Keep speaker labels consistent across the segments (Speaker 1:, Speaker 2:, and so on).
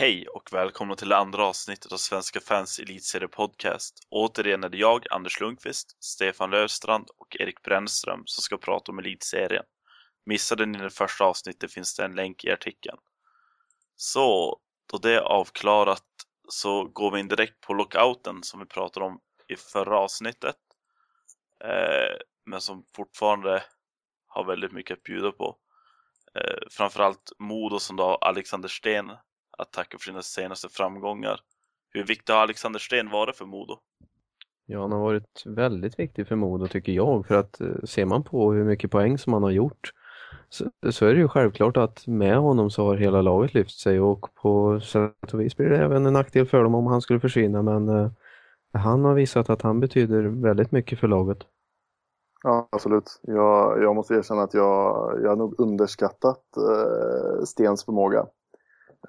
Speaker 1: Hej och välkomna till det andra avsnittet av Svenska fans elitserie podcast. Återigen är det jag, Anders Lundqvist, Stefan Löfstrand och Erik Brännström som ska prata om elitserien. Missade ni det första avsnittet finns det en länk i artikeln. Så, då det är avklarat så går vi in direkt på lockouten som vi pratade om i förra avsnittet. Eh, men som fortfarande har väldigt mycket att bjuda på. Eh, framförallt Modo som då har Alexander Sten att tacka för sina senaste framgångar. Hur viktig har Alexander Sten varit för Modo?
Speaker 2: Ja, han har varit väldigt viktig för Modo tycker jag för att eh, ser man på hur mycket poäng som han har gjort så, så är det ju självklart att med honom så har hela laget lyft sig och på sätt och vis blir det även en nackdel för dem om han skulle försvinna men eh, han har visat att han betyder väldigt mycket för laget.
Speaker 3: Ja, absolut. Jag, jag måste erkänna att jag, jag har nog underskattat eh, Stens förmåga.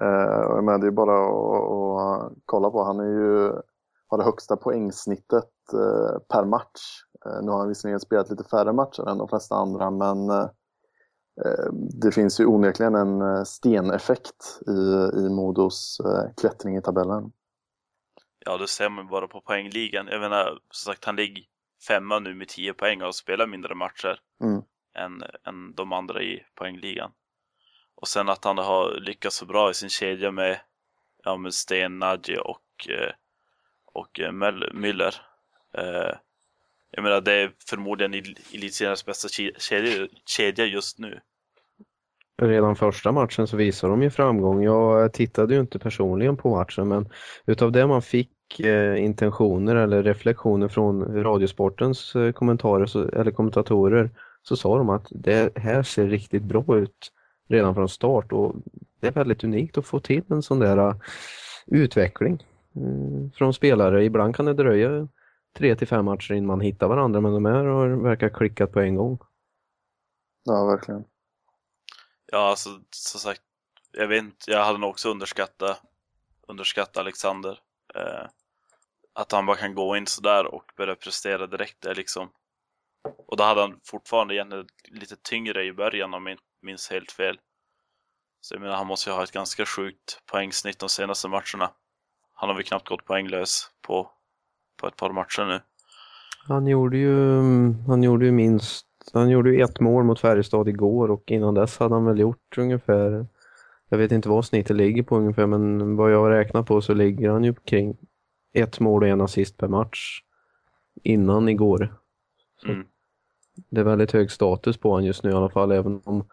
Speaker 3: Eh, men det är bara att, att kolla på. Han är ju, har det högsta poängsnittet eh, per match. Eh, nu har han visserligen spelat lite färre matcher än de flesta andra, men eh, det finns ju onekligen en eh, steneffekt i, i Modos eh, klättring i tabellen.
Speaker 1: Ja, det ser man bara på poängligan. Jag menar, som sagt, han ligger femma nu med 10 poäng och spelar mindre matcher
Speaker 3: Mm.
Speaker 1: än, än de andra i poängligan. Och sen att han har lyckats så bra i sin kedja med, ja, med Sten, Nagy och, eh, och eh, Müller. Eh, jag menar, det är förmodligen elitseriens bästa kedja, kedja just nu.
Speaker 2: Redan första matchen så visar de ju framgång. Jag tittade ju inte personligen på matchen men utav det man fick eh, intentioner eller reflektioner från Radiosportens eh, kommentarer så, eller kommentatorer så sa de att det här ser riktigt bra ut redan från start och det är väldigt unikt att få till en sån där eh, utveckling eh, från spelare. Ibland kan det dröja tre till fem matcher innan man hittar varandra men de här har verkar klickat på en gång.
Speaker 3: Ja, verkligen.
Speaker 1: Ja, alltså som sagt, jag vet inte, jag hade nog också underskattat, underskattat Alexander. Eh, att han bara kan gå in sådär och börja prestera direkt är liksom. Och då hade han fortfarande egentligen lite tyngre i början om inte minns helt fel. Så jag menar, han måste ju ha ett ganska sjukt poängsnitt de senaste matcherna. Han har väl knappt gått poänglös på, på ett par matcher nu.
Speaker 2: Han gjorde ju, han gjorde ju minst, han gjorde ju ett mål mot Färjestad igår och innan dess hade han väl gjort ungefär, jag vet inte vad snittet ligger på ungefär men vad jag har räknat på så ligger han ju kring ett mål och en assist per match innan igår.
Speaker 1: Mm.
Speaker 2: Det är väldigt hög status på honom just nu i alla fall även om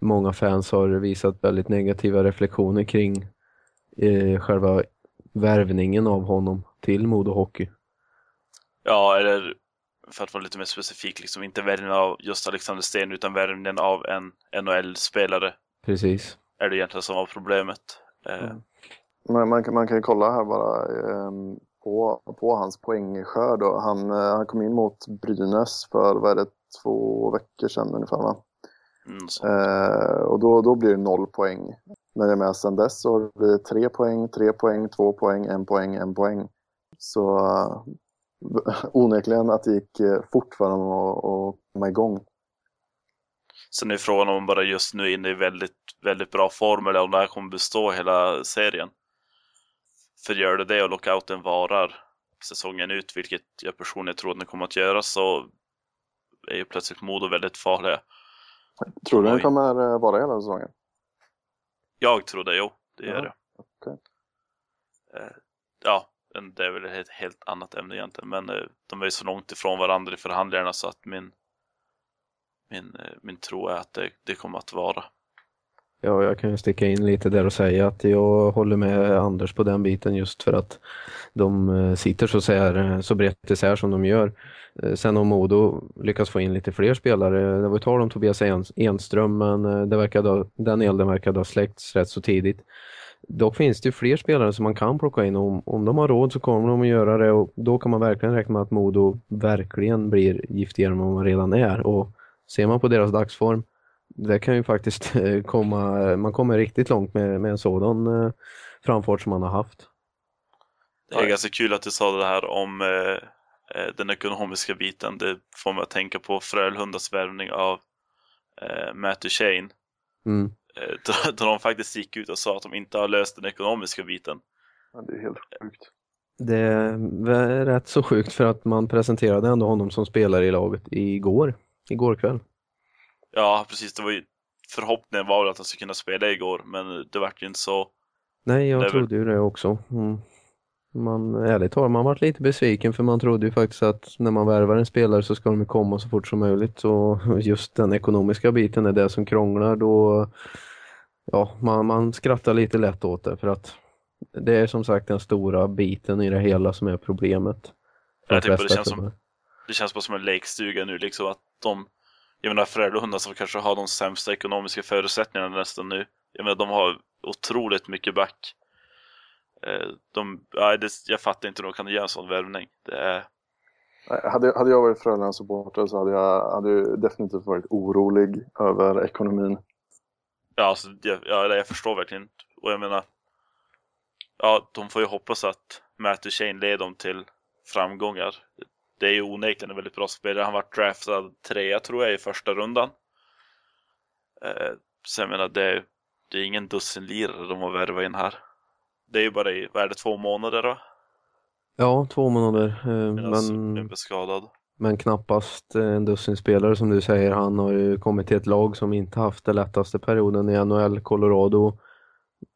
Speaker 2: många fans har visat väldigt negativa reflektioner kring eh, själva värvningen av honom till Modo Hockey.
Speaker 1: Ja, eller för att vara lite mer specifik, liksom inte värvningen av just Alexander Sten utan värvningen av en NHL-spelare
Speaker 2: Precis.
Speaker 1: är det egentligen som var problemet. Eh,
Speaker 2: Mm.
Speaker 3: Men man, kan- man kan ju kolla här bara eh, på, på hans poängskörd. Han, eh, han kom in mot Brynäs för vad är det, två veckor sedan ungefär. Va?
Speaker 1: Mm.
Speaker 3: Eh, och då, då blir det noll poäng. Men jag menar, sen dess så har det tre poäng, tre poäng, två poäng, en poäng, en poäng. Så eh, onekligen att det gick eh, fort för honom att, komma igång.
Speaker 1: Sen är frågan om man bara just nu är inne i väldigt, väldigt bra form eller om det här kommer bestå hela serien. För gör det det och lockouten varar säsongen ut, vilket jag personligen tror att den kommer att göra, så är ju plötsligt Modo väldigt farliga.
Speaker 3: Tror du den kommer eh, vara hela säsongen?
Speaker 1: Jag tror det, jo, det gör
Speaker 3: Ja,
Speaker 1: det.
Speaker 3: okej.
Speaker 1: Eh, Ja, men det är väl ett helt annat ämne egentligen, men eh, de är ju så långt ifrån varandra i förhandlingarna så att min, min, eh, min tro är att det, det kommer att vara.
Speaker 2: Ja, jag kan ju sticka in lite där och säga att jag håller med Anders på den biten just för att de eh, sitter så, sär, eh, så brett isär som de gör. Eh, sen om Modo lyckas få in lite fler spelare, det var ju tal om Tobias Enström men det verkade, den elden verkade ha släckts rätt så tidigt. Dock finns det ju fler spelare som man kan plocka in och om, om de har råd så kommer de att göra det och då kan man verkligen räkna med att Modo verkligen blir giftigare än vad man redan är och ser man på deras dagsform det kan ju faktiskt komma, man kommer riktigt långt med, med en sådan eh, framfart som man har haft.
Speaker 1: Det är ganska kul att du sa det här om eh, eh, den ekonomiska biten. Det får mig att tänka på Frölundas värvning av eh, Matt Duchene.
Speaker 2: Mm.
Speaker 1: Eh, då, då de faktiskt gick ut och sa att de inte har löst den ekonomiska biten.
Speaker 3: Ja, det är helt sjukt.
Speaker 2: Det är rätt så sjukt för att man presenterade ändå honom som spelare i laget igår, igår kväll.
Speaker 1: Ja, precis. Det var ju, förhoppningen var väl att han skulle kunna spela igår, men det vart ju inte så.
Speaker 2: Nej, jag
Speaker 1: väl-
Speaker 2: trodde ju det också. Mm. Man, ärligt talat, man varit lite besviken för man trodde ju faktiskt att när man värvar en spelare så ska de komma så fort som möjligt och just den ekonomiska biten är det som krånglar då ja, man, man skrattar lite lätt åt det för att det är som sagt den stora biten i det hela som är problemet.
Speaker 1: Jag tycker det känns som-. Det känns bara som en lekstuga nu, liksom att de, jag menar Frölunda som kanske har de sämsta ekonomiska förutsättningarna nästan nu. Jag menar de har otroligt mycket back. Eh, De, ja, det, jag fattar inte hur de kan göra en sån värvning. Det är,
Speaker 3: Nej, Hade, hade jag varit Frölunda-supporter så hade jag hade definitivt varit orolig över ekonomin.
Speaker 1: ja, alltså, jag, ja, jag förstår verkligen. Och jag menar, ja, de får ju hoppas att Matt Duchene leder dem till framgångar. Det är ju onekligen en väldigt bra spelare. Han var draftad trea tror jag i första rundan. Eh, så jag menar, det, är- det är ingen dussinlirare de har värvat in här. Det är ju bara i, vad är det, två månader då?
Speaker 2: Ja, två månader. eh, Men,
Speaker 1: skadad.
Speaker 2: men knappast eh, en dussinspelare som du säger. Han har ju kommit till ett lag som inte haft den lättaste perioden i NHL. Colorado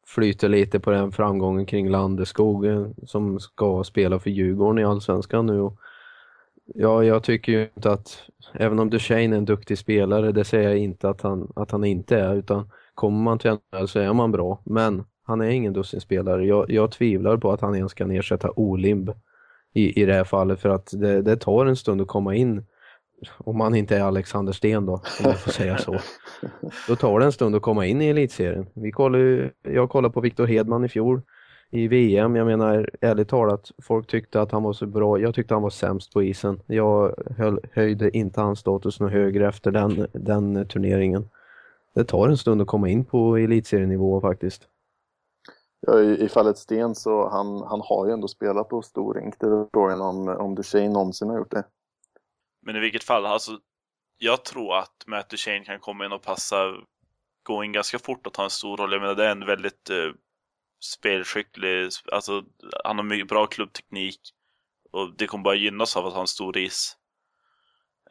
Speaker 2: flyter lite på den framgången kring Landeskog eh, som ska spela för Djurgården i Allsvenskan nu. Och Ja, jag tycker ju inte att, även om Duchene är en duktig spelare, det säger jag inte att han, att han inte är, utan kommer man till NHL så är man bra. Men han är ingen dussinspelare. Jag, jag tvivlar på att han ens kan ersätta Olimb i, i det här fallet, för att det, det tar en stund att komma in, om man inte är Alexander Sten då, om man får säga så. Då tar det en stund att komma in i elitserien. Vi kollar jag kollade på Victor Hedman i fjol i VM. Jag menar ärligt talat, folk tyckte att han var så bra. Jag tyckte han var sämst på isen. Jag höll, höjde inte hans status något högre efter den, den turneringen. Det tar en stund att komma in på elitserienivå faktiskt.
Speaker 3: Ja, i, I fallet Sten så han, han har ju ändå spelat på stor rink. Det är frågan om, om Duchene någonsin har gjort det.
Speaker 1: Men i vilket fall, alltså jag tror att Matt Duchene kan komma in och passa, gå in ganska fort och ta en stor roll. Jag menar det är en väldigt eh, spelskicklig, alltså han har mycket bra klubbteknik och det kommer bara gynnas av att ha en stor is.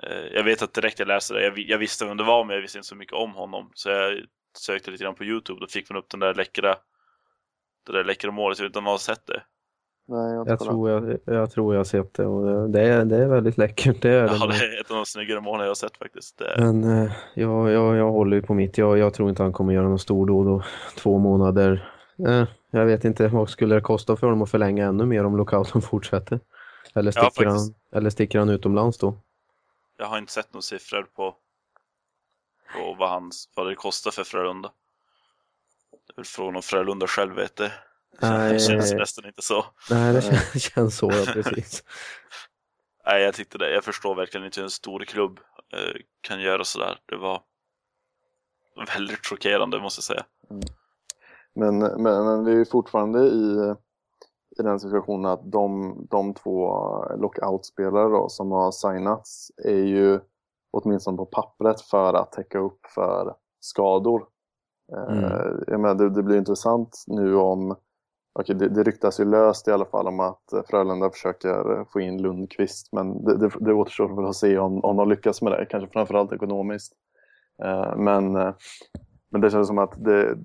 Speaker 1: Eh, jag vet att direkt jag läste det, jag, vi- jag visste vem det var men jag visste inte så mycket om honom. Så jag sökte lite grann på Youtube, då fick man upp den där läckra, det där läckra målet, jag vet inte om man har sett det.
Speaker 3: Nej, jag,
Speaker 2: Jag tror jag, jag tror jag har sett det och det är, det är väldigt läckert. Det är.
Speaker 1: Ja, det är ett av de snyggare målen jag har sett faktiskt.
Speaker 2: Men eh, jag, jag, jag håller ju på mitt. Jag, jag tror inte han kommer göra någon stor då. då. Två månader. Eh, jag vet inte vad skulle det kosta för honom att förlänga ännu mer om lockouten fortsätter? Eller
Speaker 1: Ja,
Speaker 2: sticker, han,
Speaker 1: faktiskt.
Speaker 2: eller sticker han utomlands då?
Speaker 1: Jag har inte sett några siffror på, på vad, hans, vad det kostar för Frölunda. Det är väl frågan om Frölunda själv vet det.
Speaker 2: Nej.
Speaker 1: Det känns nästan inte så.
Speaker 2: Nej, det känns, känns så ja, precis.
Speaker 1: Nej, jag tyckte det. Jag förstår verkligen inte hur en stor klubb eh, kan göra sådär. Det var väldigt chockerande måste jag säga.
Speaker 3: Men, men, men vi är fortfarande i, i den situationen att de, de två lockout-spelare då, som har signats är ju åtminstone på pappret för att täcka upp för skador.
Speaker 2: Mm.
Speaker 3: Eh, jag menar, det, det blir intressant nu om Okej, det, det ryktas ju löst i alla fall om att Frölunda försöker få in Lundqvist men det, det, det återstår väl att se om, om de lyckas med det, kanske framförallt ekonomiskt. Eh, men, eh, men det känns som att det,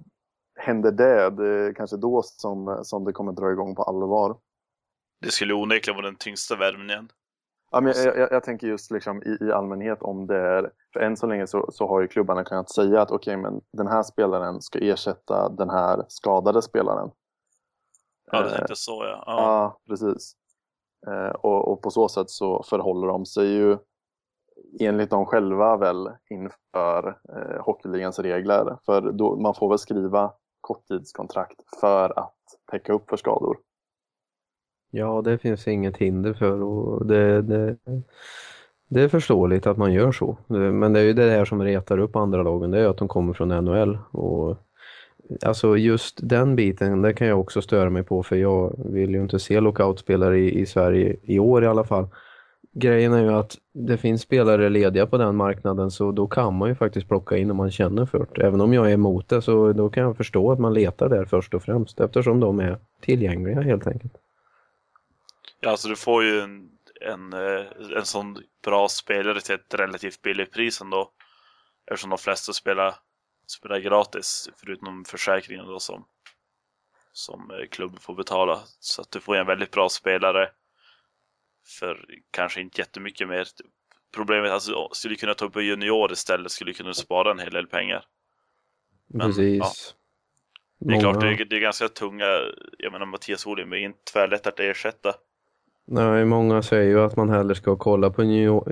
Speaker 3: händer det, det är kanske då som, som det kommer dra igång på allvar.
Speaker 1: Det skulle onekligen vara den tyngsta värvningen.
Speaker 3: Ja, men jag, jag, jag tänker just liksom i, i allmänhet om det är, för än så länge så, så har ju klubbarna kunnat säga att okej men den här spelaren ska ersätta den här skadade spelaren.
Speaker 1: Ja, du
Speaker 3: Eh,
Speaker 1: tänkte så ja.
Speaker 3: Ja,
Speaker 1: ja.
Speaker 3: precis. Eh, och, och på så sätt så förhåller de sig ju enligt dem själva väl inför eh, hockeyligans regler. För då, man får väl skriva korttidskontrakt för att täcka upp för skador.
Speaker 2: Ja, det finns inget hinder för och det, det, det är förståeligt att man gör så. Men det är ju det här som retar upp andra lagen, det är att de kommer från NHL. Och, alltså just den biten, det kan jag också störa mig på för jag vill ju inte se lockoutspelare i, i Sverige i år i alla fall grejen är ju att det finns spelare lediga på den marknaden så då kan man ju faktiskt plocka in om man känner för det. Även om jag är emot det så då kan jag förstå att man letar där först och främst eftersom de är tillgängliga helt enkelt.
Speaker 1: Ja, alltså du får ju en, en, eh, en sån bra spelare till ett relativt billigt pris ändå. Eftersom de flesta spelar, spelar gratis förutom försäkringen då som, som eh, klubben får betala. Så att du får en väldigt bra spelare för kanske inte jättemycket mer. Problemet är alltså, skulle du kunna ta upp en junior istället skulle kunna spara en hel del pengar.
Speaker 2: Men, Precis.
Speaker 1: Ja. Det är Många... klart, det är, det är ganska tunga, jag menar Mattias Olim är inte tvärlätt att ersätta.
Speaker 2: Nej, många säger ju att man hellre ska kolla på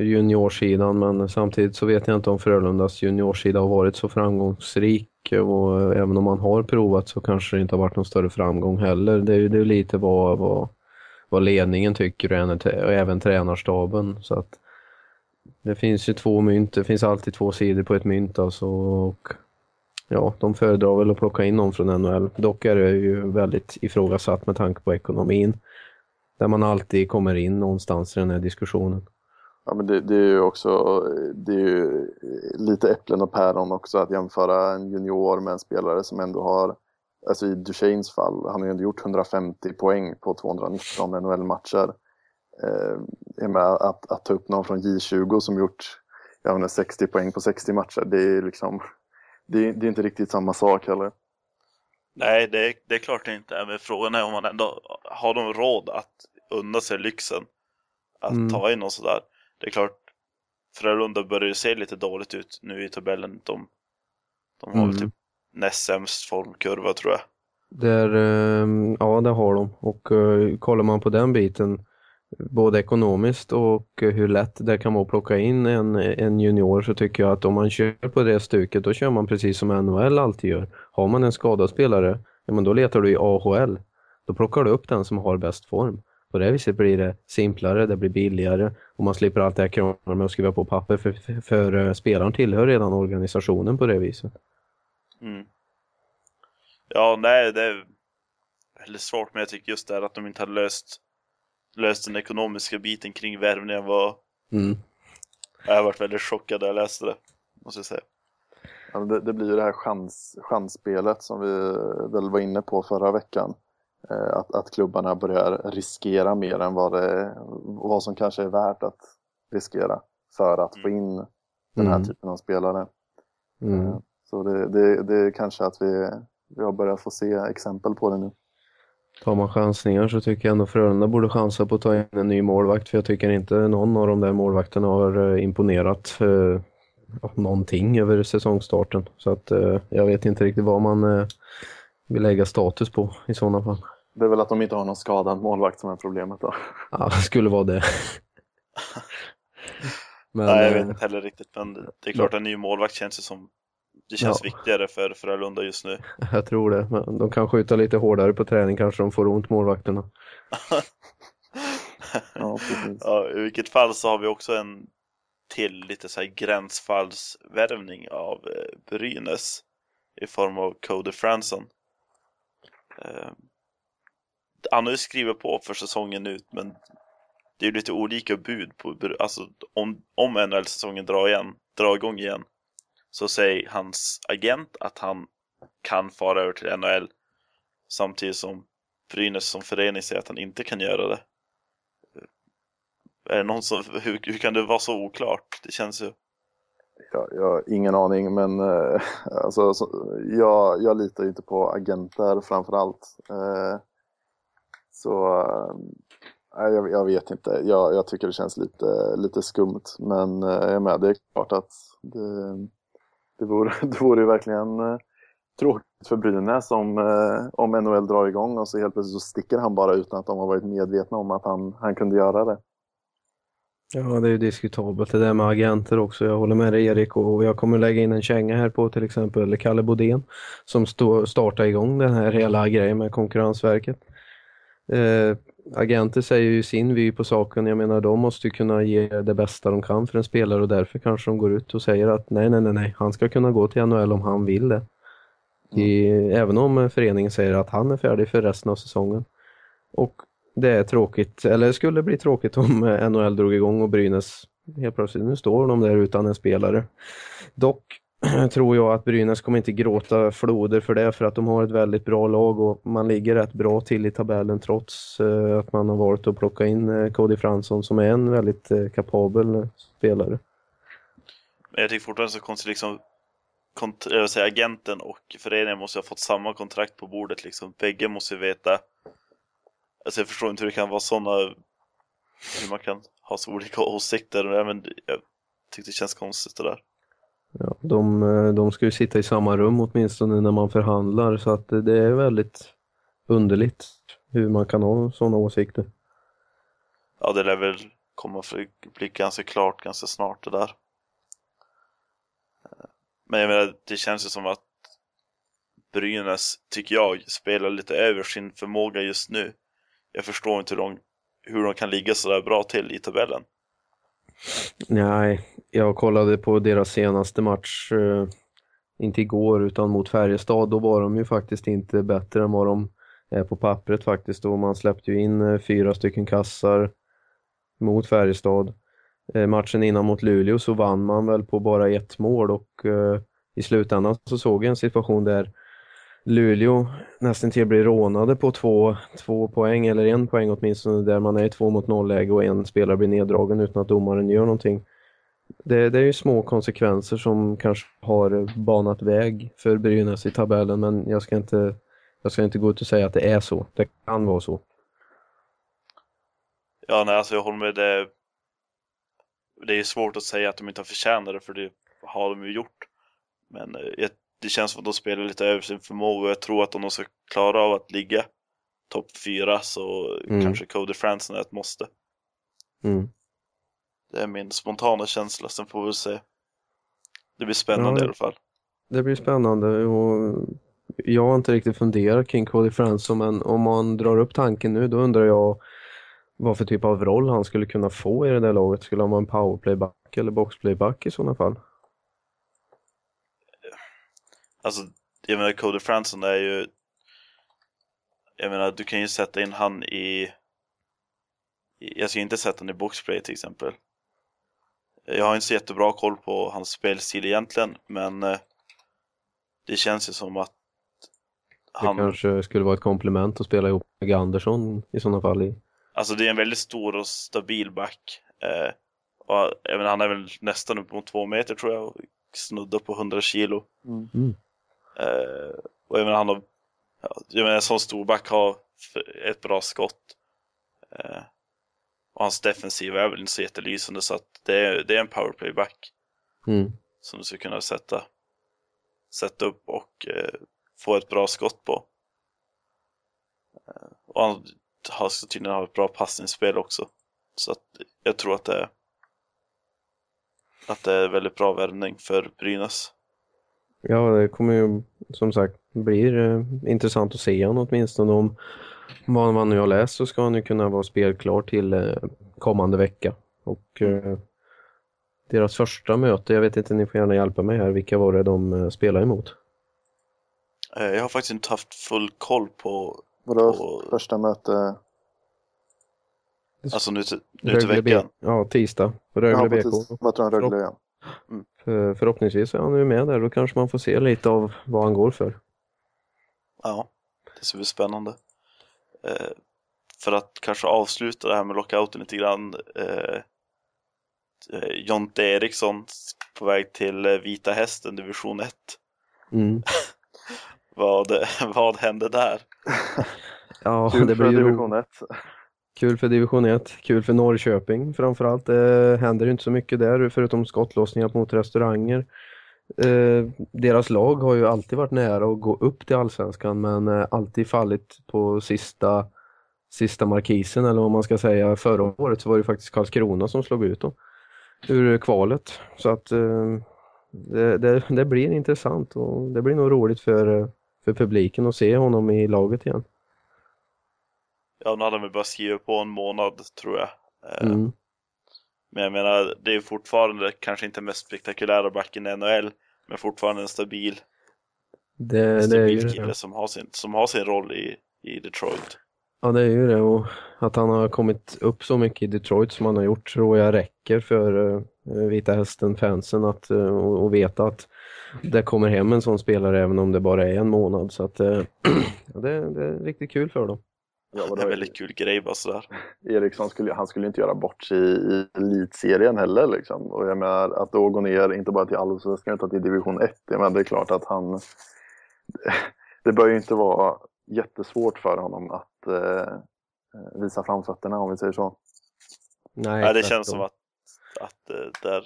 Speaker 2: juniorsidan men samtidigt så vet jag inte om Frölundas juniorsida har varit så framgångsrik och även om man har provat så kanske det inte har varit någon större framgång heller. Det är, det är lite vad, vad, vad ledningen tycker och även tränarstaben. Så att det finns ju två mynt, det finns alltid två sidor på ett mynt alltså. Och ja, de föredrar väl att plocka in någon från NHL. Dock är det ju väldigt ifrågasatt med tanke på ekonomin. Där man alltid kommer in någonstans i den här diskussionen.
Speaker 3: Ja, men det, det, är ju också det är ju lite äpplen och päron också att jämföra en junior med en spelare som ändå har, alltså i Duchennes fall, han har ju ändå gjort 150 poäng på 219 NHL-matcher. Eh, att, att ta upp någon från J20 som gjort jag menar, 60 poäng på 60 matcher, det är liksom, det, det är inte riktigt samma sak heller.
Speaker 1: Nej, det är, det är klart det inte är, men frågan är om man ändå har de råd att unna sig lyxen att mm. ta in och sådär. Det är klart, Frölunda börjar ju se lite dåligt ut nu i tabellen. De, de har mm. väl typ näst sämst formkurva tror jag.
Speaker 2: Där, ehm, ja, det har de. Och eh, kollar man på den biten, både ekonomiskt och eh, hur lätt det kan vara att plocka in en, en junior så tycker jag att om man kör på det stuket då kör man precis som NHL alltid gör. Har man en skadad spelare, ja, men då letar du i AHL. Då plockar du upp den som har bäst form. På det viset blir det simplare, det blir billigare och man slipper allt det här krånglet med att skriva på papper för, för, för eh, spelaren tillhör redan organisationen på det viset.
Speaker 1: Mm. Ja, nej, det är väldigt svårt men jag tycker just det här att de inte har löst löst den ekonomiska biten kring värvningen var... Mm. Jag har varit väldigt chockad när jag läste det, måste jag säga.
Speaker 3: Ja, det, det, blir ju det här chans, chansspelet som vi väl var inne på förra veckan. Eh, att, att klubbarna börjar riskera mer än vad, det, vad som kanske är värt att riskera för att mm. få in den här mm. typen av spelare. Mm. Så det, det, det är kanske att vi, vi har börjat få se exempel på det nu.
Speaker 2: Tar man chansningar så tycker jag ändå Frölunda borde chansa på att ta in en ny målvakt för jag tycker inte någon av de där målvakterna har eh, imponerat eh, någonting över säsongstarten. Så att eh, jag vet inte riktigt vad man eh, vill lägga status på i sådana fall.
Speaker 3: Det är väl att de inte har någon skadad målvakt som är problemet då?
Speaker 2: Ja, det skulle vara det.
Speaker 1: men, Nej, jag vet inte heller riktigt, men det är klart en ny målvakt känns ju som det känns ja. viktigare för Frölunda just nu.
Speaker 2: Jag tror det, men de kan skjuta lite hårdare på träning kanske de får ont målvakterna.
Speaker 1: ja, ja, I vilket fall så har vi också en till lite så här gränsfallsvärvning av eh, Brynäs i form av Cody Fransson. Eh, han har ju skrivit på för säsongen ut men det är lite olika bud på, alltså om, om NHL-säsongen drar igen, drar igång igen så säger hans agent att han kan fara över till NHL samtidigt som Brynäs som förening säger att han inte kan göra det. Är det någon som, hur, hur kan det vara så oklart? Det känns ju...
Speaker 3: Jag, jag har ingen aning, men eh, alltså, så, jag, jag litar inte på agenter framför allt. Eh, så eh, jag, jag, vet inte. Jag, jag, tycker det känns lite, lite skumt, men eh, jag är med. Det är klart att det, det vore, det vore ju verkligen eh, tråkigt för Brynäs om, eh, om NHL drar igång och så helt plötsligt så sticker han bara utan att de har varit medvetna om att han, han kunde göra det.
Speaker 2: Ja, det är ju diskutabelt det där med agenter också. Jag håller med dig Erik och jag kommer lägga in en känga här på till exempel Kalle Bodén som startar igång den här hela grejen med Konkurrensverket. Eh, agenter säger ju sin vy på saken. Jag menar, de måste ju kunna ge det bästa de kan för en spelare och därför kanske de går ut och säger att nej, nej, nej, nej, han ska kunna gå till NHL om han vill det. I, mm. Även om föreningen säger att han är färdig för resten av säsongen. Och det är tråkigt, eller skulle bli tråkigt om eh, NHL drog igång och Brynäs helt plötsligt, nu står de där utan en spelare. Dock tror jag att Brynäs kommer inte gråta floder för det för att de har ett väldigt bra lag och man ligger rätt bra till i tabellen trots eh, att man har valt att plocka in eh, Cody Fransson som är en väldigt eh, kapabel spelare.
Speaker 1: Men jag tycker fortfarande så konstigt liksom kont- jag säga, agenten och föreningen måste ha fått samma kontrakt på bordet liksom. Bägge måste ju veta Alltså jag förstår inte hur det kan vara sådana hur man kan ha så olika åsikter men jag tyckte det känns konstigt det där.
Speaker 2: Ja, de, eh, de ska ju sitta i samma rum åtminstone när man förhandlar så att det är väldigt underligt hur man kan ha sådana åsikter.
Speaker 1: Ja, det lär väl komma för bli ganska klart ganska snart det där. Men jag menar, det känns ju som att Brynäs, tycker jag, spelar lite över sin förmåga just nu. Jag förstår inte hur de, hur de kan ligga så där bra till i tabellen.
Speaker 2: Nej, jag kollade på deras senaste match, eh, inte igår utan mot Färjestad, då var de ju faktiskt inte bättre än vad de är på pappret faktiskt. Och man släppte ju in eh, fyra stycken kassar mot Färjestad. Eh, matchen innan mot Luleå så vann man väl på bara ett mål och i slutändan så såg jag en situation där Luleå nästan till blir rånade på två, två poäng, eller en poäng åtminstone, där man är i två mot noll läge och en spelare blir neddragen utan att domaren gör någonting. Det, det är ju små konsekvenser som kanske har banat väg för Brynäs i tabellen, men jag ska inte, jag ska inte gå ut och säga att det är så. Det kan vara så.
Speaker 1: Ja, nej, alltså jag håller med. Det, det är svårt att säga att de inte har förtjänat det, för det har de ju gjort. Men eh, jag det känns som att de spelar lite över sin förmåga och jag tror att om de ska klara av att ligga topp fyra så mm. kanske Cody Franson är ett måste.
Speaker 2: Mm.
Speaker 1: Det är min spontana känsla, sen får vi se. Det blir spännande ja, i alla fall.
Speaker 2: Det blir spännande och jag har inte riktigt funderat kring Cody Franson men om man drar upp tanken nu då undrar jag vad för typ av roll han skulle kunna få i det där laget. Skulle han vara en powerplayback eller boxplayback i sådana fall?
Speaker 1: Alltså, jag menar Cody Franson är ju Jag menar, du kan ju sätta in han i Jag ska inte sätta han i boxplay till exempel Jag har inte så jättebra koll på hans spelstil egentligen, men eh, Det känns ju som att
Speaker 2: han... Det kanske skulle vara ett komplement att spela ihop med Andersson i sådana fall i
Speaker 1: Alltså det är en väldigt stor och stabil back. Eh, och, menar, han är väl nästan upp mot två meter tror jag. Och snuddar på 100 kilo.
Speaker 2: Mm.
Speaker 1: Eh, och jag menar, han har, jag menar, en sån stor back har ett bra skott. Eh, och hans defensiv är väl inte så jättelysande så att det är, det är en powerplayback.
Speaker 2: Mm.
Speaker 1: Som du ska kunna sätta, sätta upp och eh, få ett bra skott på. Eh, och han har tydligen ha ett bra passningsspel också. Så att jag tror att det är att det är väldigt bra värvning för Brynäs.
Speaker 2: Ja, det kommer ju som sagt blir eh, intressant att se honom åtminstone om vad man nu har läst så ska han ju kunna vara spelklar till eh, kommande vecka. Och eh, deras första möte, jag vet inte, ni får gärna hjälpa mig här, vilka var det de eh, spelade emot?
Speaker 1: Eh, jag har faktiskt inte haft full koll på...
Speaker 3: Vadå på... första möte?
Speaker 1: Alltså nu till, nu till veckan?
Speaker 2: Ja, tisdag. Rögle BK.
Speaker 3: Möter han Rögle?
Speaker 2: Mm. För, förhoppningsvis är han ju med där, då kanske man får se lite av vad han går för.
Speaker 1: Ja, det ska bli spännande. Eh, för att kanske avsluta det här med lockouten lite grann. Eh, eh Jonte Eriksson på väg till eh, Vita Hästen, division 1.
Speaker 2: Mm.
Speaker 1: vad, vad hände där?
Speaker 2: ja, det blir ju division 1. Kul för division 1, kul för Norrköping framförallt. Det händer inte så mycket där förutom skottlossningar mot restauranger. Eh, deras lag har ju alltid varit nära att gå upp till allsvenskan men eh, alltid fallit på sista, sista markisen eller vad man ska säga. Förra året så var det faktiskt Karlskrona som slog ut dem ur kvalet. Så att det, det, det, blir intressant och det blir nog roligt för, för publiken att se honom i laget igen.
Speaker 1: Ja, nu hade de bara skrivit på en månad tror jag.
Speaker 2: Eh, mm.
Speaker 1: Men jag menar, det är fortfarande kanske inte mest spektakulära backen i NHL, men fortfarande en stabil,
Speaker 2: det,
Speaker 1: stabil det kille det. som har sin, som har sin roll i, i Detroit.
Speaker 2: Ja, det är ju det och att han har kommit upp så mycket i Detroit som han har gjort tror jag räcker för uh, Vita Hästen-fansen att uh, och, och veta att det kommer hem en sån spelare även om det bara är en månad. Så att uh, det, det, är riktigt kul för dem.
Speaker 1: Ja, det är en väldigt kul grej bara sådär.
Speaker 3: Eriksson skulle, han skulle inte göra bort sig i elitserien heller liksom. Och jag menar att då gå ner, inte bara till allsvenskan utan till division 1. Jag menar, det är klart att han... Det bör ju inte vara jättesvårt för honom att eh, visa framfötterna om vi säger så.
Speaker 1: Nej, ja, det känns som att, att eh, där,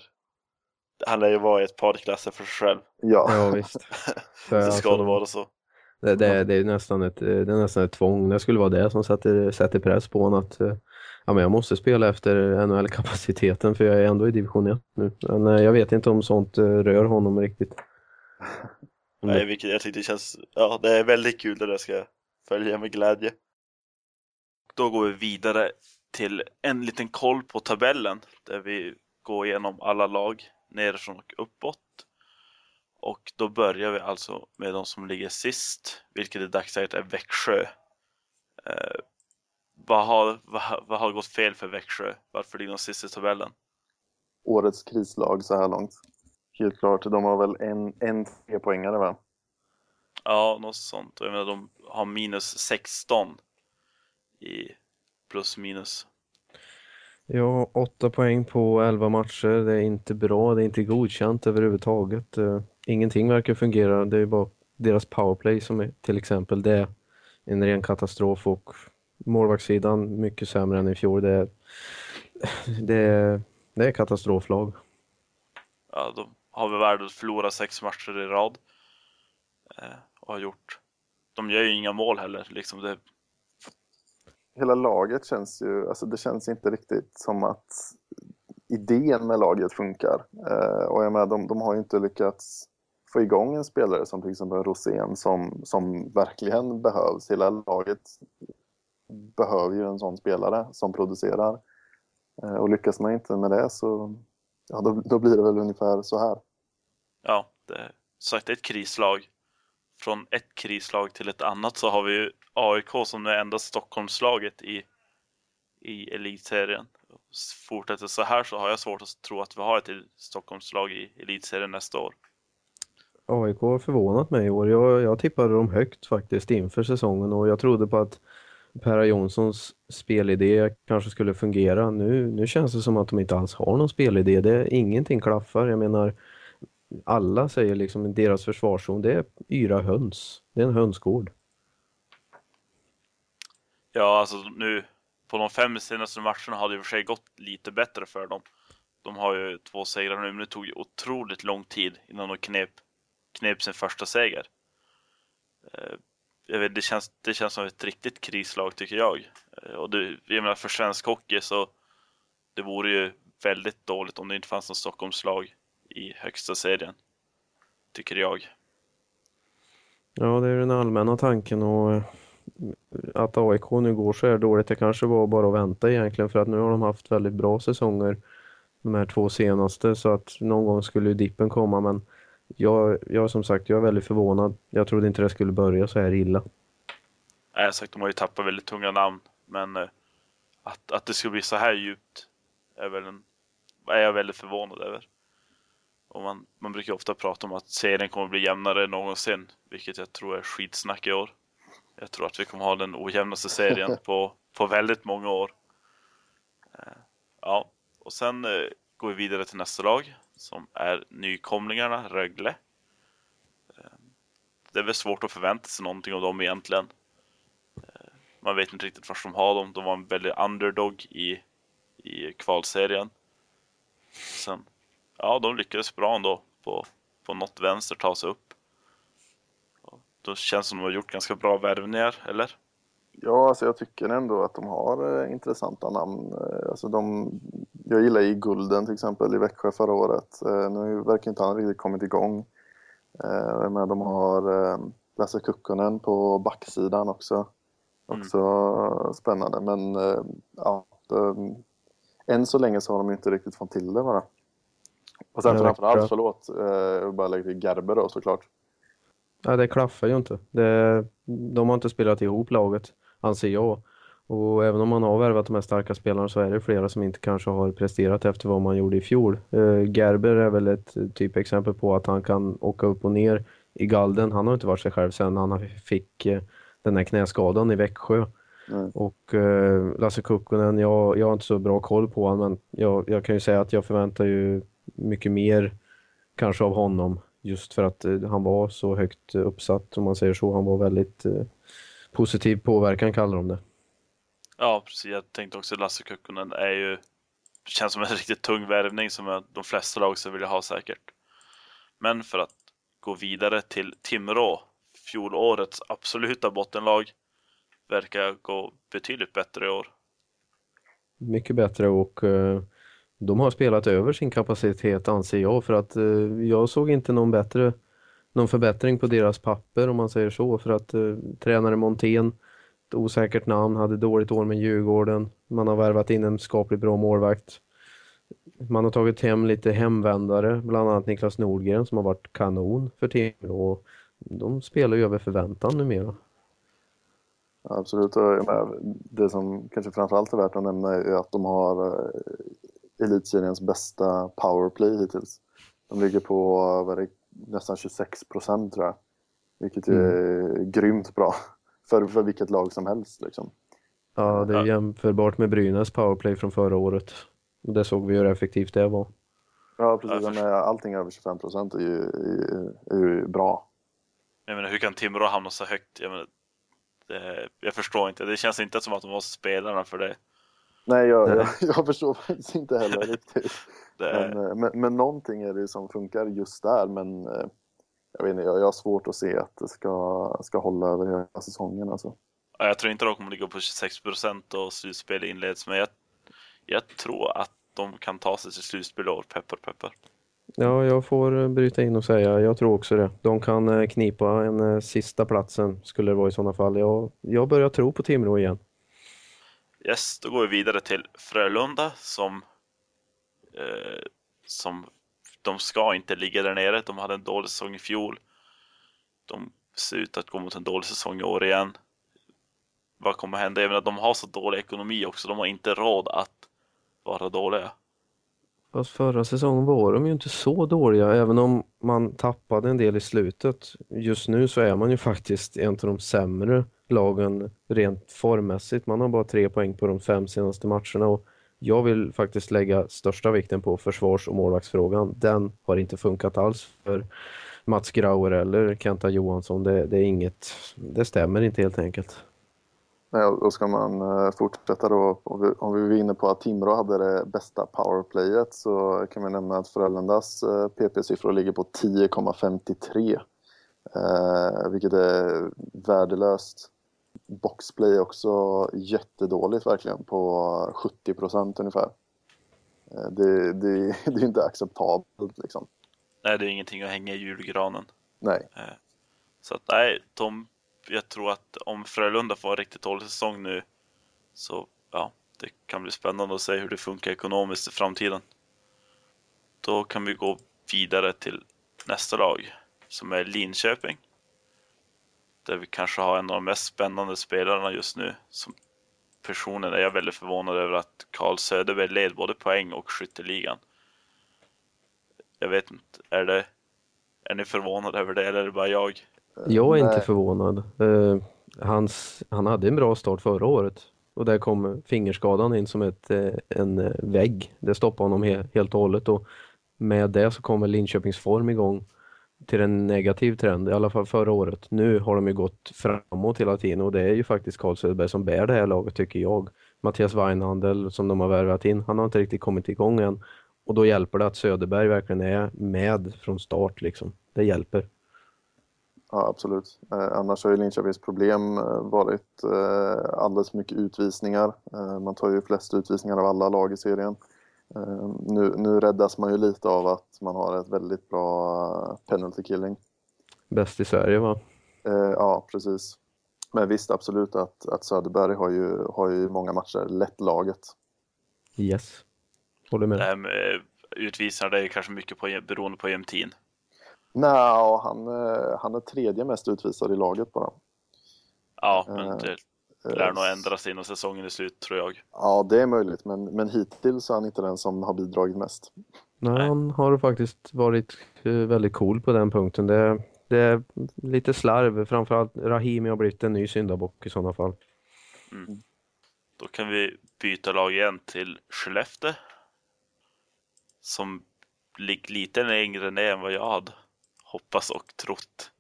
Speaker 1: han lär ju vara i ett par klasser för sig själv.
Speaker 2: Ja, ja visst.
Speaker 1: det ska alltså, det vara så.
Speaker 2: Det, det, det, är nästan ett, det är nästan ett tvång. Det skulle vara det som sätter, sätter press på honom att eh, ja, men jag måste spela efter NHL-kapaciteten för jag är ändå i division 1 nu. Men eh, jag vet inte om sånt rör honom riktigt.
Speaker 1: Nej, vilket jag tycker det känns, ja det är väldigt kul det där ska jag följa med glädje. Då går vi vidare till en liten koll på tabellen där vi går igenom alla lag nerifrån och uppåt. Och då börjar vi alltså med de som ligger sist, vilket i dagsläget är Växjö. Eh, vad, har, vad, vad, har gått fel för Växjö? Varför ligger de sist i tabellen?
Speaker 3: Årets krislag så här långt. Helt klart, de har väl en, en trepoängare va?
Speaker 1: Ja, något sånt. Jag menar, de har minus 16 i plus minus.
Speaker 2: Ja, åtta poäng på 11 matcher. Det är inte bra, det är inte godkänt överhuvudtaget. Ingenting verkar fungera. Det är bara deras powerplay som är till exempel det är en ren katastrof och målvaktssidan mycket sämre än i fjol. Det är, det är, det är katastroflag.
Speaker 1: Ja, de har väl värde att förlora sex matcher i rad. Eh, och har gjort. De gör ju inga mål heller. Liksom det,
Speaker 3: hela laget känns ju, alltså det känns inte riktigt som att idén med laget funkar. Eh, och jag menar, de, de har ju inte lyckats få igång en spelare som till exempel Rosén som, som verkligen behövs. Hela laget behöver ju en sån spelare som producerar. Eh, och lyckas man inte med det så ja, då, då blir det väl ungefär så här.
Speaker 1: Ja, det sagt ett krislag från ett krislag till ett annat så har vi ju AIK som det enda Stockholmslaget i, i elitserien. Fortsätter så här så har jag svårt att tro att vi har ett Stockholmslag i elitserien nästa år.
Speaker 2: AIK har förvånat mig i år. Jag, jag tippade dem högt faktiskt inför säsongen och jag trodde på att Per Jonssons spelidé kanske skulle fungera. Nu, nu känns det som att de inte alls har någon spelidé. Det, ingenting klaffar. Jag menar, alla säger liksom deras försvarszon, det är yra höns. Det är en hönsgård.
Speaker 1: Ja, alltså nu på de fem senaste matcherna har det i och för sig gått lite bättre för dem. De har ju två segrar nu, men det tog ju otroligt lång tid innan de knep, knep sin första seger. Eh, jag vet, det, känns, det känns som ett riktigt krislag tycker jag. Eh, och det, jag menar för svensk hockey så det vore ju väldigt dåligt om det inte fanns någon Stockholmslag i högsta serien. Tycker jag.
Speaker 2: Ja, det är den allmänna tanken och eh, att AIK nu går så här dåligt, det kanske var bara att vänta egentligen för att nu har de haft väldigt bra säsonger de här två senaste så att någon gång skulle ju dippen komma men jag, jag som sagt, jag är väldigt förvånad. Jag trodde inte det skulle börja så här illa.
Speaker 1: Nej, sagt, de har ju tappat väldigt tunga namn men eh, att, att det skulle bli så här djupt är, väl en, är jag väldigt förvånad över. Och man, man brukar ofta prata om att serien kommer bli jämnare än någonsin, vilket jag tror är skitsnack i år. Jag tror att vi kommer ha den ojämnaste serien på, på väldigt många år. Eh, ja, och sen eh, går vi vidare till nästa lag som är nykomlingarna Rögle. Eh, det är väl svårt att förvänta sig någonting av dem egentligen. Eh, man vet inte riktigt var de har dem. De var en väldigt underdog i, i kvalserien. Sen ja, de lyckades bra ändå på, på något vänster ta sig upp. Då känns det som de har gjort ganska bra värvningar, eller?
Speaker 3: Ja, alltså jag tycker ändå att de har eh, intressanta namn. Eh, alltså de, jag gillar ju Gulden till exempel i Växjö förra året. Eh, nu verkar inte han riktigt kommit igång. Men de har Lasse Kukkonen på backsidan också. Mm. Också mm. spännande, men ja, än så länge så har de inte riktigt fått till det bara. Och sen framförallt, förlåt, jag bara lägga till Gerber då såklart.
Speaker 2: Ja, det klaffar ju inte. Det, de har inte spelat ihop laget, anser jag. Och även om man har värvat de här starka spelarna så är det flera som inte kanske har presterat efter vad man gjorde i fjol. Uh, Gerber är väl ett typexempel på att han kan åka upp och ner i galden. Han har inte varit sig själv sedan han fick uh, den här knäskadan i Växjö. Mm. Och Lasse Kukkonen, jag, jag har inte så bra koll på honom men jag, jag kan ju säga att jag förväntar ju mycket mer kanske av honom just för att han var så högt uppsatt om man säger så. Han var väldigt positiv påverkan kallar de det.
Speaker 1: Ja, precis. Jag tänkte också Lasse Kukkonen är ju känns som en riktigt tung värvning som de flesta lag skulle vilja ha säkert. Men för att gå vidare till Timrå, fjolårets absoluta bottenlag, verkar gå betydligt bättre i år.
Speaker 2: Mycket bättre och uh, de har spelat över sin kapacitet anser jag för att uh, jag såg inte någon bättre någon förbättring på deras papper om man säger så för att eh, tränare Montén ett osäkert namn, hade dåligt år med Djurgården. Man har värvat in en skapligt bra målvakt. Man har tagit hem lite hemvändare, bland annat Niklas Nordgren som har varit kanon för Timrå. Och de spelar ju över förväntan numera.
Speaker 3: Absolut, det som kanske framförallt är värt att nämna är att de har eh, elitseriens bästa powerplay hittills. De ligger på det, nästan 26 procent tror jag, vilket är mm. grymt bra för, för vilket lag som helst. Liksom.
Speaker 2: Ja, det är jämförbart med Brynäs powerplay från förra året. Det såg vi hur effektivt det var.
Speaker 3: Ja, precis. Ja, allting över 25 procent är, ju, är, ju bra.
Speaker 1: Jag menar, hur kan Timrå hamna så högt? Jag, menar, det, jag förstår inte. Det känns inte som att de var spelarna för det.
Speaker 3: Nej, jag, jag, jag förstår faktiskt inte heller riktigt. Men, eh, men, men någonting är det som funkar just där. Men eh, jag, vet inte, jag, jag har svårt att se att det ska, ska hålla över hela säsongen. Alltså.
Speaker 1: Jag tror inte de kommer ligga på 26 procent och slutspel inleds, men jag, jag tror att de kan ta sig till slutspel år, peppar peppar.
Speaker 2: Ja, jag får bryta in och säga, jag tror också det. De kan eh, knipa en eh, sista platsen, skulle det vara i sådana fall. Jag, jag börjar tro på Timrå igen.
Speaker 1: Yes, då går vi vidare till Frölunda som, eh, som de ska inte ligga där nere. De hade en dålig säsong i fjol. De ser ut att gå mot en dålig säsong i år igen. Vad kommer hända? Även att de har så dålig ekonomi också. De har inte råd att vara dåliga.
Speaker 2: Fast förra säsongen var de ju inte så dåliga, även om man tappade en del i slutet. Just nu så är man ju faktiskt en av de sämre lagen rent formmässigt. Man har bara tre poäng på de fem senaste matcherna och jag vill faktiskt lägga största vikten på försvars- och målvaktsfrågan. Den har inte funkat alls för Mats Grauer eller Kenta Johansson. Det, det är inget, det stämmer inte helt enkelt.
Speaker 3: Nej, då ska man eh, fortsätta då. Om vi är inne på att Timrå hade det bästa powerplayet så kan vi nämna att Frölundas eh, PP-siffror ligger på 10,53. Eh, vilket är värdelöst boxplay också jättedåligt verkligen på 70 procent ungefär. Eh, det, det, det är inte acceptabelt liksom.
Speaker 1: Nej, det är ingenting att hänga i julgranen.
Speaker 3: Nej.
Speaker 1: Eh, så att nej, de, jag tror att om Frölunda får en riktigt dålig säsong nu så ja, det kan bli spännande att se hur det funkar ekonomiskt i framtiden. Då kan vi gå vidare till nästa lag som är Linköping där vi kanske har en av de mest spännande spelarna just nu. Som personen är jag väldigt förvånad över att Carl Söderberg led både poäng och skytteligan. Jag vet inte, är det är ni förvånade över det eller är det bara jag?
Speaker 2: Jag är Nej. inte förvånad. Uh, hans, han hade en bra start förra året och där kom fingerskadan in som ett, uh, en vägg. Det stoppade honom he helt och hållet och med det så kommer Linköpings form igång till en negativ trend, i alla fall förra året. Nu har de ju gått framåt hela tiden och det är ju faktiskt Carl Söderberg som bär det här laget tycker jag. Mattias Weinhandel som de har värvat in, han har inte riktigt kommit igång än. Och då hjälper det att Söderberg verkligen är med från start liksom. Det hjälper.
Speaker 3: Ja, absolut. Eh, annars har ju Linköpings problem eh, varit eh, alldeles mycket utvisningar. Eh, man tar ju flest utvisningar av alla lag i serien. Eh, nu, nu räddas man ju lite av att man har ett väldigt bra penalty killing.
Speaker 2: Bäst i Sverige va?
Speaker 3: Eh, ja, precis. Men visst, absolut att, att Söderberg har ju, har ju många matcher lett laget.
Speaker 2: Yes, håller med.
Speaker 1: Det här med utvisningar, det är kanske mycket på, beroende på Jämtin.
Speaker 3: Nej, han, eh, han är tredje mest utvisad i laget bara.
Speaker 1: Ja, men det... Det lär nog ändras innan säsongen är slut tror jag.
Speaker 3: Ja, det är möjligt, men, men hittills är han inte den som har bidragit mest.
Speaker 2: Nej,
Speaker 1: Nej.
Speaker 2: han har faktiskt varit eh, väldigt cool på den punkten. Det, det är lite slarv, framförallt Rahimi har blivit en ny syndabock i sådana fall.
Speaker 1: Då kan vi byta lag igen till Skellefteå. Som ligger lite längre ner än vad jag hade hoppats och trott.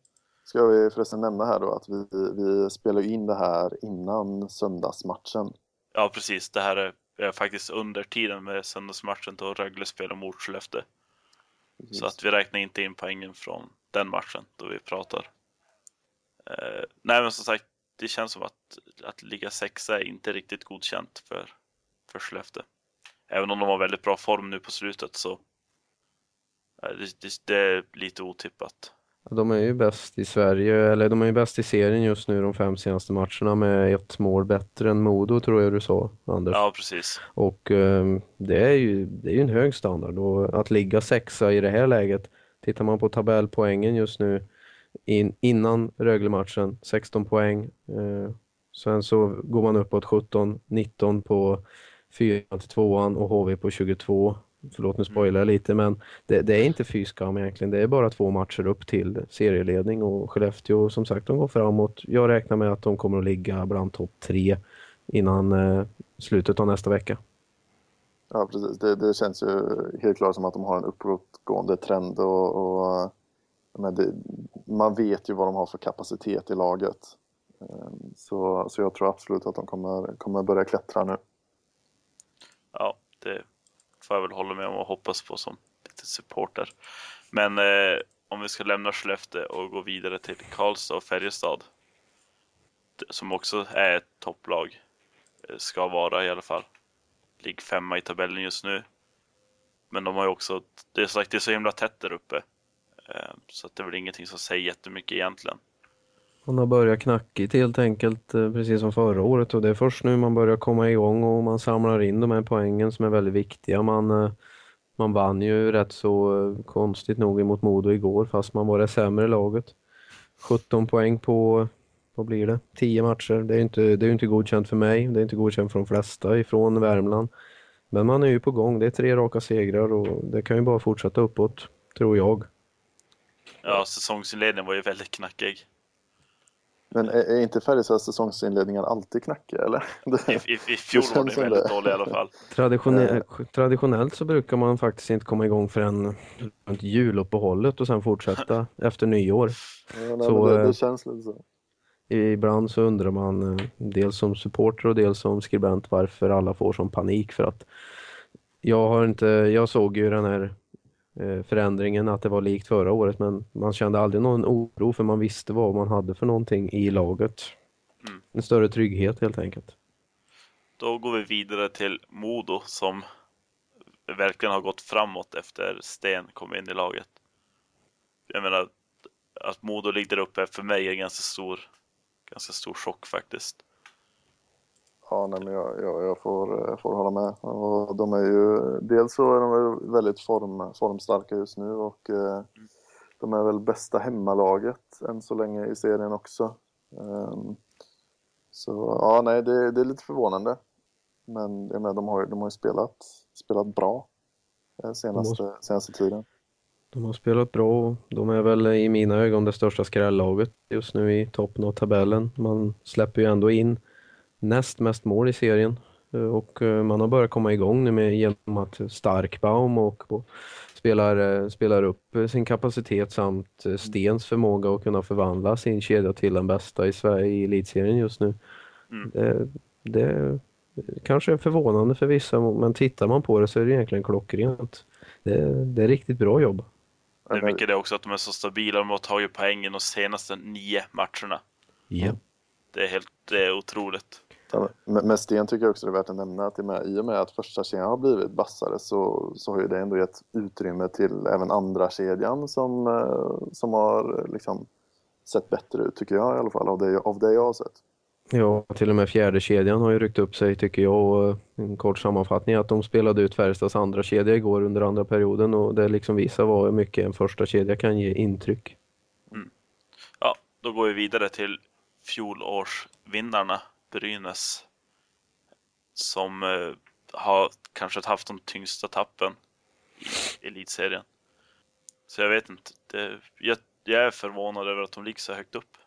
Speaker 3: Ska vi förresten nämna här då att vi, vi spelar in det här innan söndagsmatchen.
Speaker 1: Ja, precis. Det här är, är faktiskt under tiden med söndagsmatchen då Rögle spelar mot Skellefteå. Så att vi räknar inte in poängen från den matchen då vi pratar. Eh, nej, men som sagt, det känns som att, att ligga sexa är inte riktigt godkänt för, för Skellefteå. Även om de har väldigt bra form nu på slutet så eh, det, det, det är lite otippat.
Speaker 2: De är ju bäst i Sverige, eller de är ju bäst i serien just nu de fem senaste matcherna med ett mål bättre än Modo tror jag du sa, Anders.
Speaker 1: Ja, precis.
Speaker 2: Och eh, det är ju det är ju en hög standard och att ligga sexa i det här läget, tittar man på tabellpoängen just nu in, innan Rögle-matchen, 16 poäng. Eh, sen så går man uppåt 17, 19 på 4 till 2 och HV på 22. Förlåt nu spoilar jag lite men det, det är inte fy skam egentligen. Det är bara två matcher upp till serieledning och Skellefteå som sagt de går framåt. Jag räknar med att de kommer att ligga bland topp tre innan eh, slutet av nästa vecka.
Speaker 3: Ja, precis. Det, det känns ju helt klart som att de har en uppåtgående trend och, och men det, man vet ju vad de har för kapacitet i laget. Ehm, Så, så jag tror absolut att de kommer, kommer börja klättra nu.
Speaker 1: Ja, det får jag väl hålla med om och hoppas på som lite supporter. Men eh, om vi ska lämna Skellefteå och gå vidare till Karlstad och Färjestad. Som också är ett topplag. Eh, ska vara i alla fall. Ligger femma i tabellen just nu. Men de har ju också, det är sagt, det är så himla tätt där uppe. Eh, Så att det är väl ingenting som säger jättemycket egentligen.
Speaker 2: Man har börjat knackigt helt enkelt, eh, precis som förra året och det är först nu man börjar komma igång och man samlar in de här poängen som är väldigt viktiga. Man, eh, man vann ju rätt så eh, konstigt nog emot Modo igår fast man var det sämre laget. 17 poäng på, vad blir det, 10 matcher. Det är ju inte, det är ju inte godkänt för mig, det är inte godkänt för de flesta ifrån Värmland. Men man är ju på gång, det är tre raka segrar och det kan ju bara fortsätta uppåt, tror jag.
Speaker 1: Ja, säsongsinledningen var ju väldigt knackig.
Speaker 3: Men är, är inte Färjestads säsongsinledningar alltid knackiga eller?
Speaker 1: I, i, i fjol var det väldigt
Speaker 3: det.
Speaker 1: dålig i alla fall.
Speaker 2: Traditionell, traditionellt så brukar man faktiskt inte komma igång förrän runt juluppehållet och sen fortsätta efter nyår.
Speaker 3: Ja, nej,
Speaker 2: Så,
Speaker 3: men det,
Speaker 2: eh,
Speaker 3: det känns lite så.
Speaker 2: Ibland så undrar man eh, dels som supporter och dels som skribent varför alla får sån panik för att jag har inte, jag såg ju den här förändringen att det var likt förra året men man kände aldrig någon oro för man visste vad man hade för någonting i laget.
Speaker 1: Mm.
Speaker 2: En större trygghet helt enkelt.
Speaker 1: Då går vi vidare till Modo som verkligen har gått framåt efter Sten kom in i laget. Jag menar, att Modo ligger där uppe är för mig en ganska stor, ganska stor chock faktiskt.
Speaker 3: Ja, nej, men jag, jag, jag får, jag får hålla med. Och de är ju, dels så är de väl väldigt form, formstarka just nu och eh, de är väl bästa hemmalaget än så länge i serien också. Ehm, så ja, nej, det, det är lite förvånande. Men jag menar, de har ju de har spelat, spelat bra eh, senaste, senaste tiden.
Speaker 2: De har spelat bra och de är väl i mina ögon det största skrällaget just nu i toppen av tabellen. Man släpper ju ändå in näst mest mål i serien eh, och eh, man har börjat komma igång nu med genom att Starkbaum och, och spelar, eh, spelar upp sin kapacitet samt Stens förmåga att kunna förvandla sin kedja till den bästa i Sverige i elitserien just nu.
Speaker 1: Mm.
Speaker 2: Det, det kanske är förvånande för vissa men tittar man på det så är det egentligen klockrent. Det, det är riktigt bra jobb.
Speaker 1: Det är mycket det också att de är så stabila. De har tagit poängen de senaste nio matcherna.
Speaker 2: Ja.
Speaker 1: Det är helt det är otroligt.
Speaker 3: Men med Sten tycker jag också det är värt att nämna att i och med, i och med att första kedjan har blivit vassare så, så har ju det ändå gett utrymme till även andra kedjan som, eh, som har liksom sett bättre ut tycker jag i alla fall av det, av det jag har sett.
Speaker 2: Ja, till och med fjärde kedjan har ju ryckt upp sig tycker jag och eh, en kort sammanfattning att de spelade ut Färjestads andra kedja igår under andra perioden och det liksom visar vad mycket en första kedja kan ge intryck.
Speaker 1: Ja, då går vi vidare till fjolårsvinnarna Brynäs som eh, har kanske haft de tyngsta tappen i elitserien. Så jag vet inte. Det, jag, jag är förvånad över att de ligger så högt upp.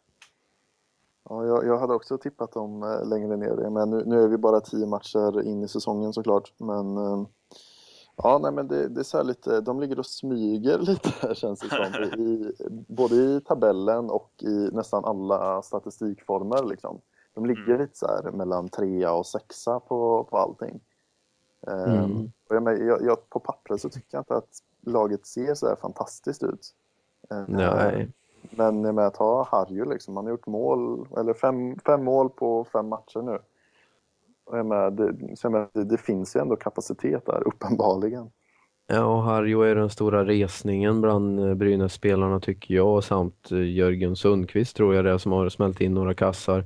Speaker 3: Ja, jag, jag hade också tippat dem eh, längre ner, men nu, nu är vi bara tio matcher in i säsongen såklart. Men eh, ja, nej, men det, det är så här lite, de ligger och smyger lite känns det som. I, både i tabellen och i nästan alla statistikformer liksom. De ligger
Speaker 1: Mm.
Speaker 3: lite så här mellan trea och sexa på, på allting. Eh,
Speaker 2: Mm.
Speaker 3: och jag, men- jag, jag, på pappret så tycker jag inte att laget ser så här fantastiskt ut. Eh,
Speaker 2: Nej,
Speaker 3: men jag menar, ta Harju liksom. Han har gjort mål, eller fem, fem mål på fem matcher nu. Och jag menar, det, så jag menar, det, det finns ju ändå kapacitet där, uppenbarligen.
Speaker 2: Ja, och Harjo är den stora resningen bland eh, Brynäs-spelarna tycker jag samt eh, Jörgen Sundqvist tror jag det är som har smält in några kassar.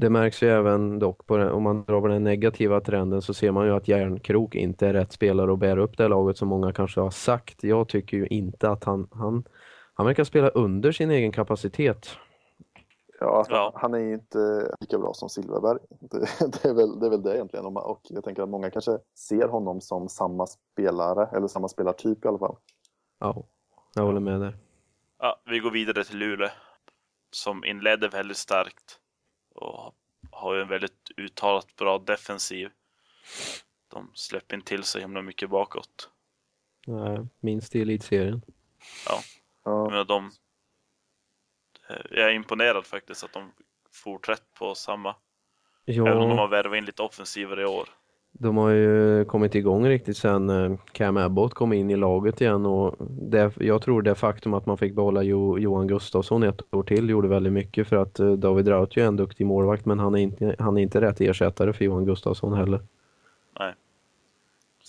Speaker 2: Det märks ju även dock på den, om man drar på den negativa trenden så ser man ju att Järnkrok inte är rätt spelare att bära upp det laget som många kanske har sagt. Jag tycker ju inte att han, han, han verkar spela under sin egen kapacitet.
Speaker 3: Ja,
Speaker 1: Ja.
Speaker 3: Han är ju inte lika bra som Silverberg. Det, det, är väl, det är väl det egentligen. Och jag tänker att många kanske ser honom som samma spelare, eller samma spelartyp i alla fall.
Speaker 2: Ja, jag håller med där.
Speaker 1: Ja, vi går vidare till Luleå som inledde väldigt starkt och har ju en väldigt uttalat bra defensiv. De släpper inte till så himla mycket bakåt.
Speaker 2: Nej, minst i elitserien.
Speaker 1: Jag
Speaker 3: Ja,
Speaker 1: menar, de, jag är imponerad faktiskt att de fortsätter på samma. Även om de
Speaker 2: Ja,
Speaker 1: har värvat in lite offensivare i år.
Speaker 2: De har ju kommit igång riktigt sen eh, Cam Abbott kom in i laget igen och det, jag tror det faktum att man fick behålla jo, Johan Gustafsson ett år till gjorde väldigt mycket för att eh, David Rautio är en duktig målvakt men han är inte, han är inte rätt ersättare för Johan Gustafsson heller.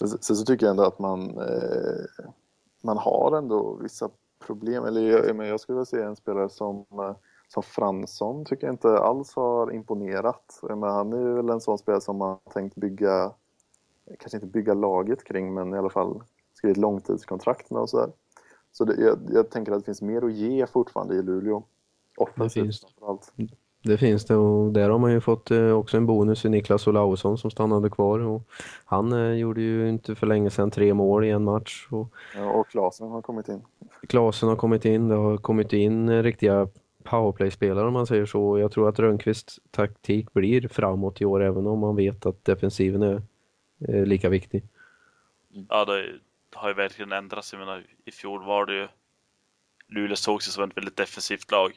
Speaker 3: Sen, sen så tycker jag ändå att man, eh, man har ändå vissa problem. Eller jag, men jag skulle vilja se en spelare som, eh, som Fransson tycker jag inte alls har imponerat. Menar, han är ju väl en sån spelare som man har tänkt bygga, kanske inte bygga laget kring, men i alla fall skriva ett långtidskontrakt med och sådär. Så det, jag, jag tänker att det finns mer att ge fortfarande i Luleå. Offensivt framförallt.
Speaker 2: Det finns det och där har man ju fått eh, också en bonus i Niklas Olausson som stannade kvar och han eh, gjorde ju inte för länge sedan tre mål i en match och
Speaker 3: Ja, och Klasen har kommit in.
Speaker 2: Klasen har kommit in, det har kommit in eh, riktiga powerplay-spelare om man säger så. Jag tror att Rönnqvists taktik blir framåt i år även om man vet att defensiven är eh, lika viktig.
Speaker 1: Ja, det har ju verkligen ändrats. Jag menar, i fjol var det ju Luleå såg sig som ett väldigt defensivt lag.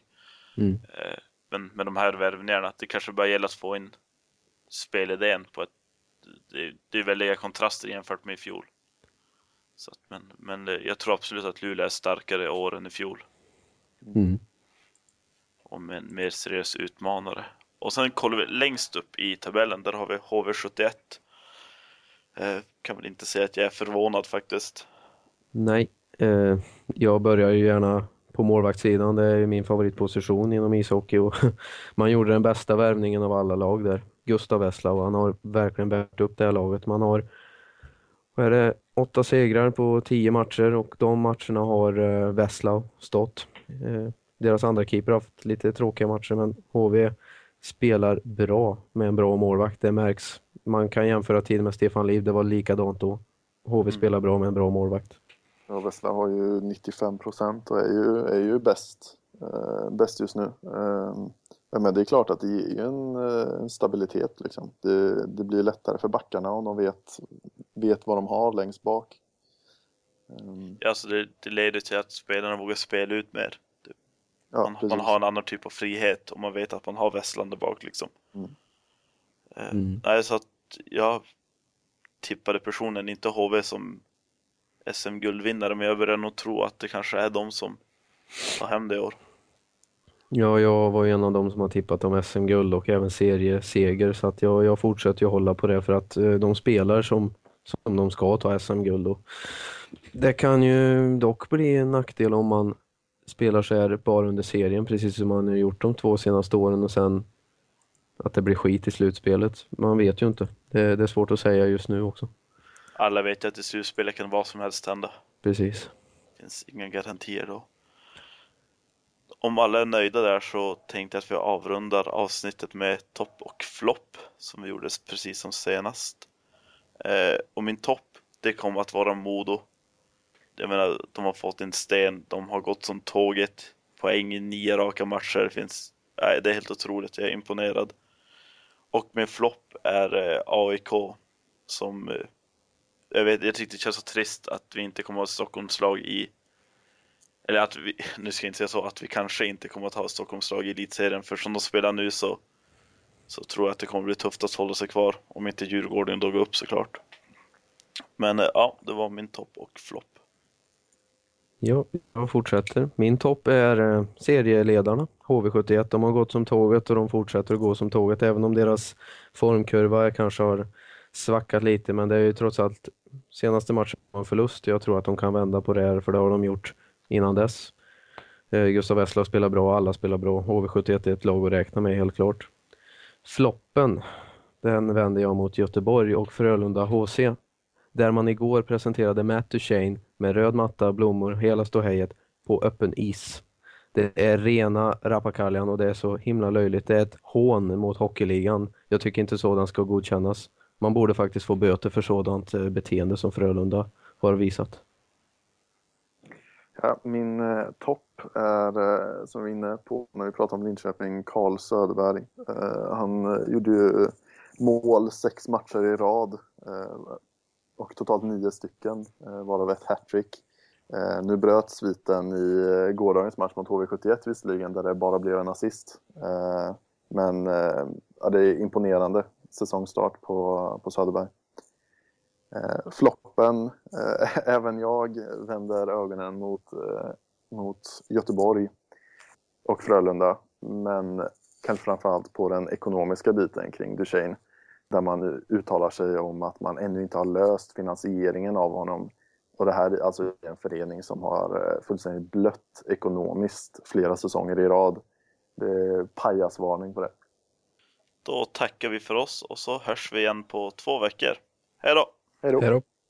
Speaker 2: Mm.
Speaker 1: Eh, Men med de här värvningarna, det kanske bara gäller att få in spelidén på ett... Det, det är väldiga kontraster jämfört med i fjol. Så att, men, men eh, jag tror absolut att Luleå är starkare i år än i fjol.
Speaker 2: Mm
Speaker 1: om en mer seriös utmanare. Och sen kollar vi längst upp i tabellen, där har vi HV71. Eh, kan väl inte säga att jag är förvånad faktiskt.
Speaker 2: Nej, eh, jag börjar ju gärna på målvaktssidan. Det är ju min favoritposition inom ishockey och man gjorde den bästa värvningen av alla lag där. Gustav Wesslau, han har verkligen bärt upp det här laget. Man har vad är det, åtta segrar på tio matcher och de matcherna har eh, Vessla stått. Eh, deras andra keeper har haft lite tråkiga matcher men HV spelar bra med en bra målvakt. Det märks. Man kan jämföra tid med Stefan Liv, det var likadant då. HV
Speaker 1: Mm.
Speaker 2: spelar bra med en bra målvakt.
Speaker 3: Ja, Vessla har ju 95 procent och är ju, är ju bäst, eh, bäst just nu. Eh, men det är klart att det ger ju en, eh, en stabilitet. Liksom. Det, det blir lättare för backarna om de vet, vet vad de har längst bak. Eh,
Speaker 1: Ja, Alltså det, det leder till att spelarna vågar spela ut mer.
Speaker 3: Ja,
Speaker 1: Man, man har en annan typ av frihet och man vet att man har Vesslan där bak liksom.
Speaker 3: Mm.
Speaker 1: Eh,
Speaker 2: Mm.
Speaker 1: Nej, så att jag tippade personen inte HV som SM-guldvinnare, men jag börjar nog tro att det kanske är de som tar hem det i år.
Speaker 2: Ja, jag var ju en av dem som har tippat om SM-guld och även serieseger så att jag, jag fortsätter ju hålla på det för att eh, de spelar som, som de ska ta SM-guld. Det kan ju dock bli en nackdel om man spelar så här bara under serien precis som man har gjort de två senaste åren och sen att det blir skit i slutspelet. Man vet ju inte. Det, det är svårt att säga just nu också.
Speaker 1: Alla vet ju att i slutspelet kan vad som helst hända.
Speaker 2: Precis.
Speaker 1: Det finns inga garantier då. om alla är nöjda där så tänkte jag att vi avrundar avsnittet med topp och flopp som vi gjorde precis som senast. Eh, och min topp, det kommer att vara Modo. Jag menar, de har fått en sten, de har gått som tåget, poäng i nio raka matcher. Det, finns, nej, det är helt otroligt, jag är imponerad. Och min flopp är eh, AIK som eh, jag, vet, jag tyckte det känns så trist att vi inte kommer att ha Stockholmslag i eller att vi, nu ska jag inte säga så, att vi kanske inte kommer att ha Stockholmslag i elitserien för som de spelar nu så så tror jag att det kommer bli tufft att hålla sig kvar om inte Djurgården då går upp såklart. Men eh, ja, det var min topp och flopp.
Speaker 2: Ja, jag fortsätter. Min topp är eh, serieledarna, HV71. De har gått som tåget och de fortsätter att gå som tåget, även om deras formkurva kanske har svackat lite, men det är ju trots allt senaste matchen var en förlust. Jag tror att de kan vända på det här, för det har de gjort innan dess. Eh, Gustav Wessler spelar bra, alla spelar bra. HV71 är ett lag att räkna med, helt klart. Floppen, den vänder jag mot Göteborg och Frölunda HC. Där man igår presenterade Matt Duchene med röd matta, blommor, hela ståhejet på öppen is. Det är rena rappakaljan och det är så himla löjligt. Det är ett hån mot hockeyligan. Jag tycker inte sådant ska godkännas. Man borde faktiskt få böter för sådant eh, beteende som Frölunda har visat.
Speaker 3: Ja, min eh, topp är, eh, som vi är inne på när vi pratar om Linköping, Karl Söderberg. Eh, han eh, gjorde ju eh, mål sex matcher i rad eh, och totalt nio stycken, eh, varav ett hattrick. Eh, nu bröt sviten i eh, gårdagens match mot HV71 visserligen, där det bara blev en assist. Men ja, det är imponerande säsongstart på, på Söderberg. Floppen, även jag vänder ögonen mot, mot Göteborg och Frölunda. Men kanske framförallt på den ekonomiska biten kring Duchene. Där man uttalar sig om att man ännu inte har löst finansieringen av honom. Och det här är alltså en förening som har eh, fullständigt blött ekonomiskt flera säsonger i rad. Det är pajasvarning på det.
Speaker 1: Då tackar vi för oss och så hörs vi igen på två veckor.
Speaker 3: Hej då!
Speaker 2: Hej då.